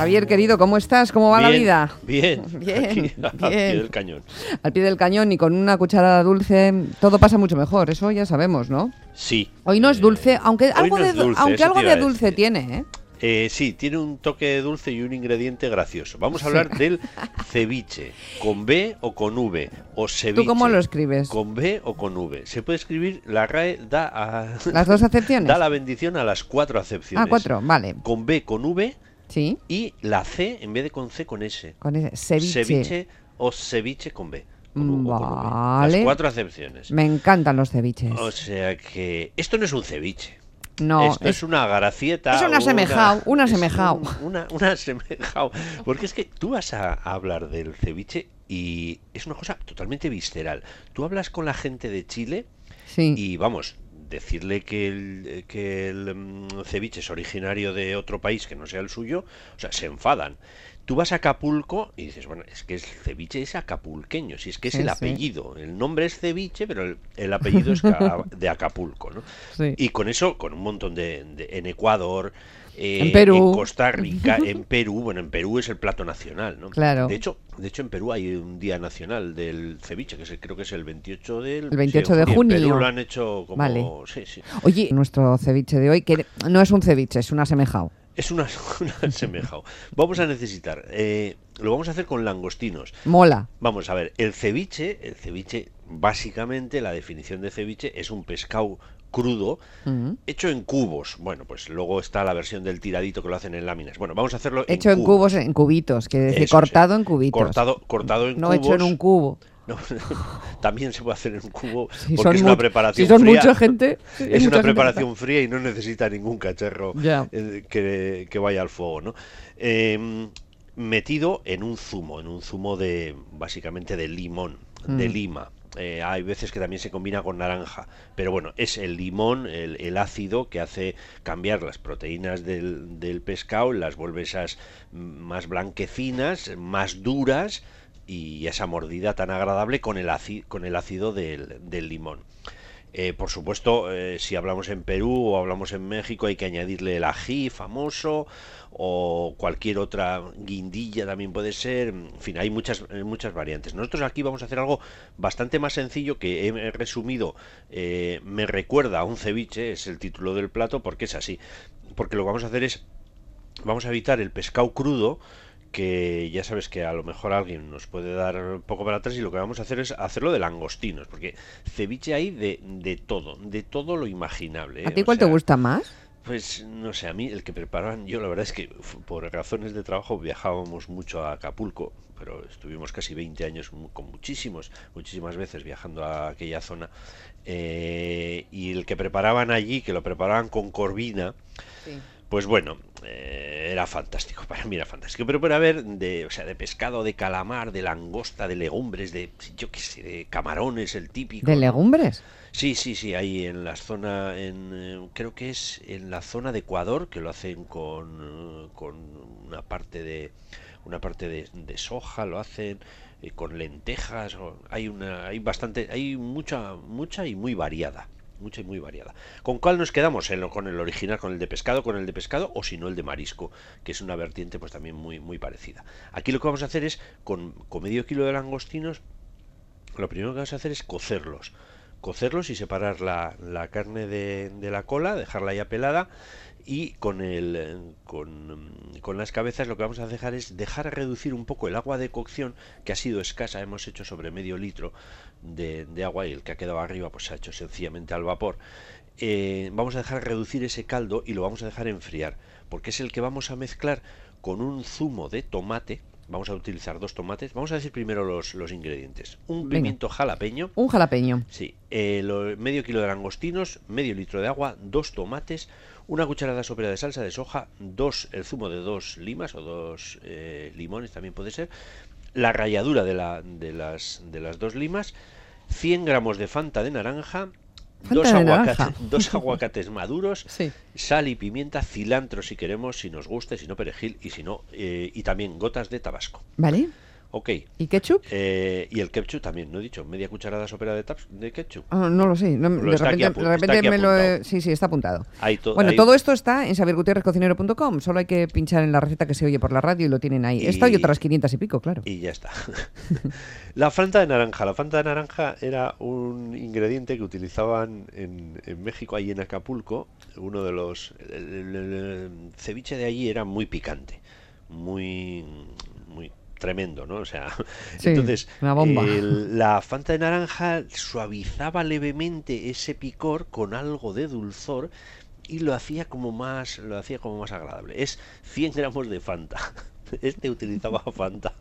Javier, querido, ¿cómo estás? ¿Cómo va la vida? Bien, Bien, aquí, al pie del cañón. Al pie del cañón y con una cucharada dulce, todo pasa mucho mejor, eso ya sabemos, ¿no? Sí. Hoy no es Eh, dulce, aunque algo no de, dulce, aunque algo de tiene, ¿eh? Eh, sí, tiene un toque de dulce y un ingrediente gracioso. Vamos a Sí. hablar del ceviche, con B o con V, o ceviche. ¿Tú cómo lo escribes? Con B o con V. Se puede escribir, la RAE da, a- ¿Las dos acepciones? da la bendición a las cuatro acepciones. Ah, cuatro, vale. Con B, con V Sí, y la C en vez de con C, con S. con ese ceviche. Ceviche o ceviche con B. con U. Vale. Las cuatro acepciones. Me encantan los ceviches. O sea que esto no es un ceviche. no, Esto es, es- una gracieta. es un asemejao, un es asemejao. un- Una, un asemejao. Porque es que tú vas a, a hablar del ceviche y es una cosa totalmente visceral. Tú hablas con la gente de Chile sí. y vamos, decirle que el, que el mm, ceviche es originario de otro país que no sea el suyo, o sea, se enfadan. Tú vas a Acapulco y dices, bueno, es que el ceviche es acapulqueño, si es que es Sí, el sí. apellido. El nombre es ceviche, pero el, el apellido es de Acapulco, ¿no? Sí. Y con eso, con un montón de... de- en Ecuador, eh, En Perú. en Costa Rica, en Perú, bueno, en Perú es el plato nacional, ¿no? Claro. De hecho, de hecho en Perú hay un día nacional del ceviche, que es el- creo que es el 28 del... El 28 de y en junio. Perú lo han hecho como... Vale. Sí, sí. Oye, nuestro ceviche de hoy, que no es un ceviche, es un asemejao. Es una, una. Vamos a necesitar... eh, lo vamos a hacer con langostinos. Mola. Vamos a ver, el ceviche, el ceviche, básicamente la definición de ceviche es un pescado crudo hecho en cubos. Bueno, pues luego está la versión del tiradito que lo hacen en láminas. Bueno, vamos a hacerlo Hecho en cubos, en cubitos, quiere decir, Eso, cortado sí. en cubitos. Cortado, cortado en no cubos. hecho en un cubo. No, también se puede hacer en un cubo Si porque es una preparación si son fría. mucha gente. es mucha una gente preparación fría y no necesita ningún cacharro eh, que, que vaya al fuego, ¿no? Eh, metido en un zumo, en un zumo de básicamente de limón, de Mm. lima. Eh, hay veces que también se combina con naranja, pero bueno, es el limón, el, ácido que hace cambiar las proteínas del, del pescado, las vuelve esas más blanquecinas, más duras y esa mordida tan agradable con el, áci- con el ácido del limón. Eh, por supuesto, eh, si hablamos en Perú o hablamos en México, hay que añadirle el ají famoso o cualquier otra guindilla también puede ser. En fin, hay muchas, eh, muchas variantes. Nosotros aquí vamos a hacer algo bastante más sencillo que he resumido. me recuerda a un ceviche, es el título del plato, porque es así. Porque lo que vamos a hacer es, vamos a evitar el pescado crudo que ya sabes que a lo mejor alguien nos puede dar un poco para atrás y lo que vamos a hacer es hacerlo de langostinos, porque ceviche hay de, de todo, de todo lo imaginable. ¿A ¿eh? ti O cuál te gusta más? Pues no sé, a mí el que preparaban, yo la verdad es que por razones de trabajo viajábamos mucho a Acapulco, pero estuvimos casi 20 años con muchísimos, muchísimas veces viajando a aquella zona. eh, y el que preparaban allí, que lo preparaban con corvina, pues bueno, eh, era fantástico, para mí era fantástico. Pero puede haber de, o sea, de pescado, de calamar, de langosta, de legumbres, de, yo qué sé, de camarones, el típico. ¿De legumbres? Sí, sí, sí, ahí en la zona, en, eh, creo que es en la zona de Ecuador, que lo hacen con, con una parte de una parte de, de soja, lo hacen eh, con lentejas, o- hay una, hay bastante, hay mucha, mucha y muy variada, mucha y muy variada. ¿Con cuál nos quedamos? Con el original, con el de pescado, con el de pescado, o si no el de marisco, que es una vertiente pues también muy, muy parecida. Aquí lo que vamos a hacer es con, con medio kilo de langostinos lo primero que vamos a hacer es cocerlos. Cocerlos y separar la, la carne de, de la cola, dejarla ya pelada y con, el, con, con las cabezas lo que vamos a dejar es dejar reducir un poco el agua de cocción que ha sido escasa, hemos hecho sobre medio litro de, de agua y el que ha quedado arriba pues se ha hecho sencillamente al vapor. Eh, vamos a dejar reducir ese caldo y lo vamos a dejar enfriar porque es el que vamos a mezclar con un zumo de tomate. Vamos a utilizar dos tomates. Vamos a decir primero los, los ingredientes. Un Venga. pimiento jalapeño, Un jalapeño. Sí, eh, lo- medio kilo de langostinos, medio litro de agua, dos tomates, una cucharada sopera de salsa de soja, dos, el zumo de dos limas o dos eh, limones también puede ser, la ralladura de, la, de, las, de las dos limas, 100 gramos de fanta de naranja, dos, de aguacate- naranja. dos aguacates maduros, Sí. sal y pimienta, cilantro si queremos, si nos gusta, y si no perejil, y si no, eh, y también gotas de tabasco. ¿Vale? Ok. ¿Y ketchup? Eh, y el ketchup también, ¿no he dicho? Media cucharada sopera de, taps, de ketchup. Ah, no lo sé. no, Lo de repente, de me lo he-. Sí, sí, está apuntado. To- Bueno, todo esto está en xaviergutierrezcocinero.com. Solo hay que pinchar en la receta que se oye por la radio y lo tienen ahí. Esta y Y- otras 500 y pico, claro. Y ya está. la Fanta de naranja. La Fanta de naranja era un ingrediente que utilizaban en, en México, ahí en Acapulco. Uno de los... El, el- el- el ceviche de allí era muy picante. Muy... Tremendo, ¿no? O sea, Sí, entonces una bomba. la Fanta de naranja suavizaba levemente ese picor con algo de dulzor y lo hacía como más lo hacía como más agradable. Es 100 gramos de Fanta. Este utilizaba Fanta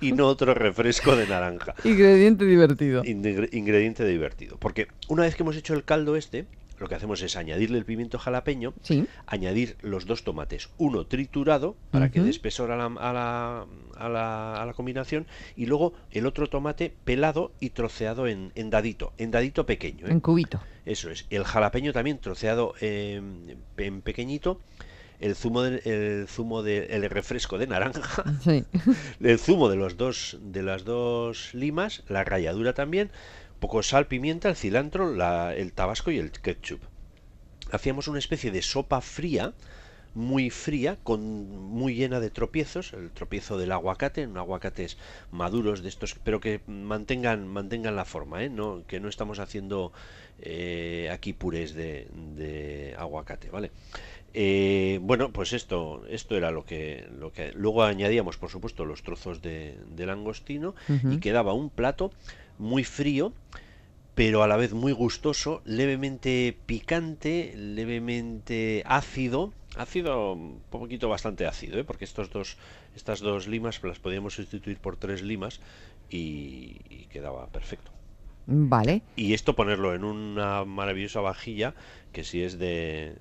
y no otro refresco de naranja. Ingrediente divertido. Ingre- Ingrediente divertido. Porque una vez que hemos hecho el caldo este, lo que hacemos es añadirle el pimiento jalapeño, Sí. añadir los dos tomates, uno triturado para que dé espesor a la, a, la, a la- a la combinación y luego el otro tomate pelado y troceado en, en dadito, en dadito pequeño. ¿eh? En cubito. Eso es. El jalapeño también troceado eh, en pequeñito. El zumo del el zumo de, el refresco de naranja, Sí. el zumo de los dos de las dos limas, la ralladura también, poco sal, pimienta, el cilantro, la- el tabasco y el ketchup. Hacíamos una especie de sopa fría, muy fría, con muy llena de tropiezos, el tropiezo del aguacate, un aguacates maduros de estos, pero que mantengan mantengan la forma, ¿eh? No, que no estamos haciendo eh, aquí purés de, de aguacate, ¿vale? Eh, bueno, pues esto, esto era lo que, lo que luego añadíamos, por supuesto, los trozos de, de langostino y quedaba un plato muy frío, pero a la vez muy gustoso, levemente picante, levemente ácido, ácido, un poquito bastante ácido, ¿eh? porque estos dos, estas dos limas las podíamos sustituir por tres limas y, y quedaba perfecto. Vale. Y esto ponerlo en una maravillosa vajilla, que si es de,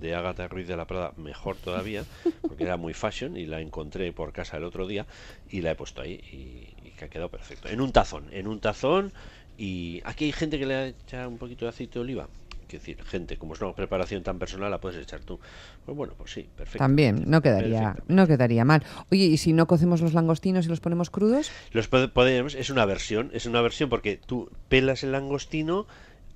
de Ágata Ruiz de la Prada, mejor todavía, porque era muy fashion y la encontré por casa el otro día y la he puesto ahí que ha quedado perfecto. En un tazón, en un tazón y aquí hay gente que le echa un poquito de aceite de oliva. Quiero decir, gente, como es una preparación tan personal, la puedes echar tú. Pues bueno, pues sí, perfecto. También, no quedaría, no quedaría mal. Oye, ¿y si no cocemos los langostinos y los ponemos crudos? Los pode- podemos, es una versión, es una versión porque tú pelas el langostino,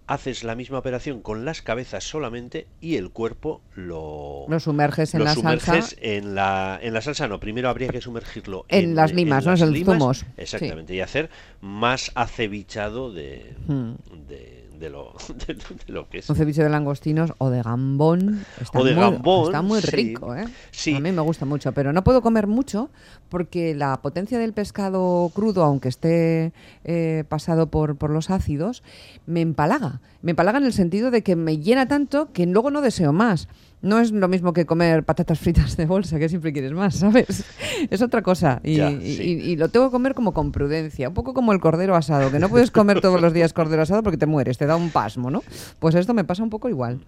haces la misma operación con las cabezas solamente y el cuerpo lo, Lo sumerges en lo la sumerges salsa. en la en la salsa no, primero habría que sumergirlo En las limas, ¿no? las Es el limas, zumos. Exactamente, y hacer más acevichado de, Hmm. de, de lo, de, de lo que es. Un ceviche de langostinos o de gambón. Está O de muy, gambón, Está muy sí. rico, ¿eh? Sí. A mí me gusta mucho, pero no puedo comer mucho porque la potencia del pescado crudo, aunque esté eh, pasado por, por los ácidos, me empalaga. Me empalaga en el sentido de que me llena tanto que luego no deseo más. No es lo mismo que comer patatas fritas de bolsa, que siempre quieres más, ¿sabes? Es otra cosa. Y, Ya, y- sí. y- y lo tengo que comer como con prudencia, un poco como el cordero asado, que no puedes comer todos los días cordero asado porque te mueres, te da un pasmo, ¿no? Pues esto me pasa un poco igual.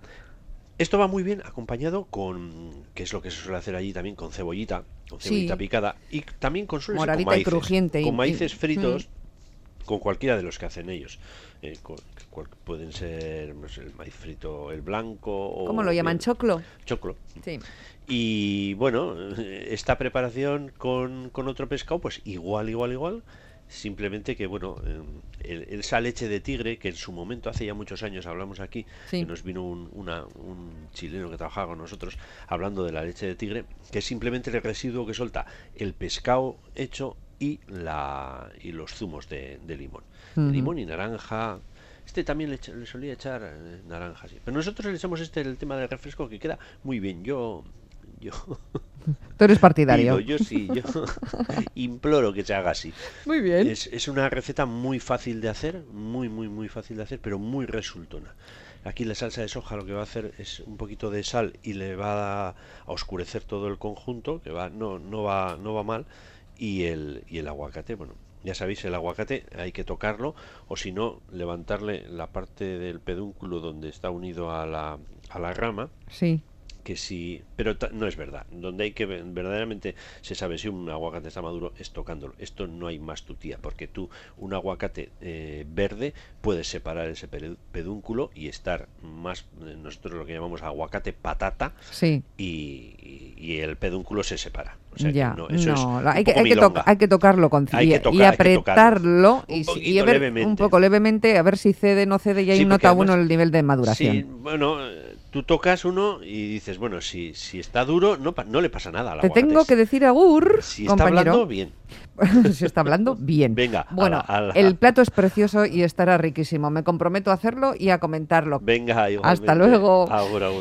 Esto va muy bien acompañado con, que es lo que se suele hacer allí también, con cebollita, con Sí. cebollita picada y también con suele ser con Moradita y maíces, crujiente y- con maíces fritos, Mm. Con cualquiera de los que hacen ellos. Eh, con- cual- pueden ser el maíz frito, el blanco o ¿Cómo lo llaman? ¿Choclo? choclo. Sí. Y bueno, esta preparación con, con otro pescado, pues igual, igual, igual. Simplemente que, bueno, eh, el- esa leche de tigre, que en su momento, hace ya muchos años, hablamos aquí, Sí. que nos vino un, una- un chileno que trabajaba con nosotros hablando de la leche de tigre, que es simplemente el residuo que suelta el pescado hecho y, la, y los zumos de, de limón. De. Limón y naranja. Este también le, le solía echar eh, naranja, sí. Pero nosotros le echamos este, el tema del refresco, que queda muy bien. Yo. Yo. Tú eres partidario. Yo sí, yo imploro que se haga así. Muy bien. Es, es una receta muy fácil de hacer, muy, muy, muy fácil de hacer, pero muy resultona. Aquí la salsa de soja lo que va a hacer es un poquito de sal y le va a, a oscurecer todo el conjunto, que va, no, no va, no va mal, y el, y el aguacate, bueno, ya sabéis, el aguacate hay que tocarlo, o si no, levantarle la parte del pedúnculo donde está unido a la, a la rama, Sí. Que si pero no es verdad donde hay que ve- verdaderamente se sabe si un aguacate está maduro es tocándolo esto no hay más tutía porque tú un aguacate eh, verde puedes separar ese pedúnculo y estar más eh, nosotros lo que llamamos aguacate patata Sí. y, y- el pedúnculo se separa. O sea ya, no, eso es no, hay, que, hay, que hay que tocarlo con Hay y, tocar- hay que apretarlo tocarlo. y, y ver levemente. un poco levemente a ver si cede no cede y ahí Sí, nota uno el nivel de maduración. Sí, bueno, tú tocas uno y dices, bueno, si, si está duro, no, no le pasa nada al Te tengo que decir agur, Si está compañero. hablando, bien. Se está hablando bien. Venga, a Bueno, la- a la- el plato es precioso y estará riquísimo. Me comprometo a hacerlo y a comentarlo. Venga, Hasta igualmente. luego. Agur, agur.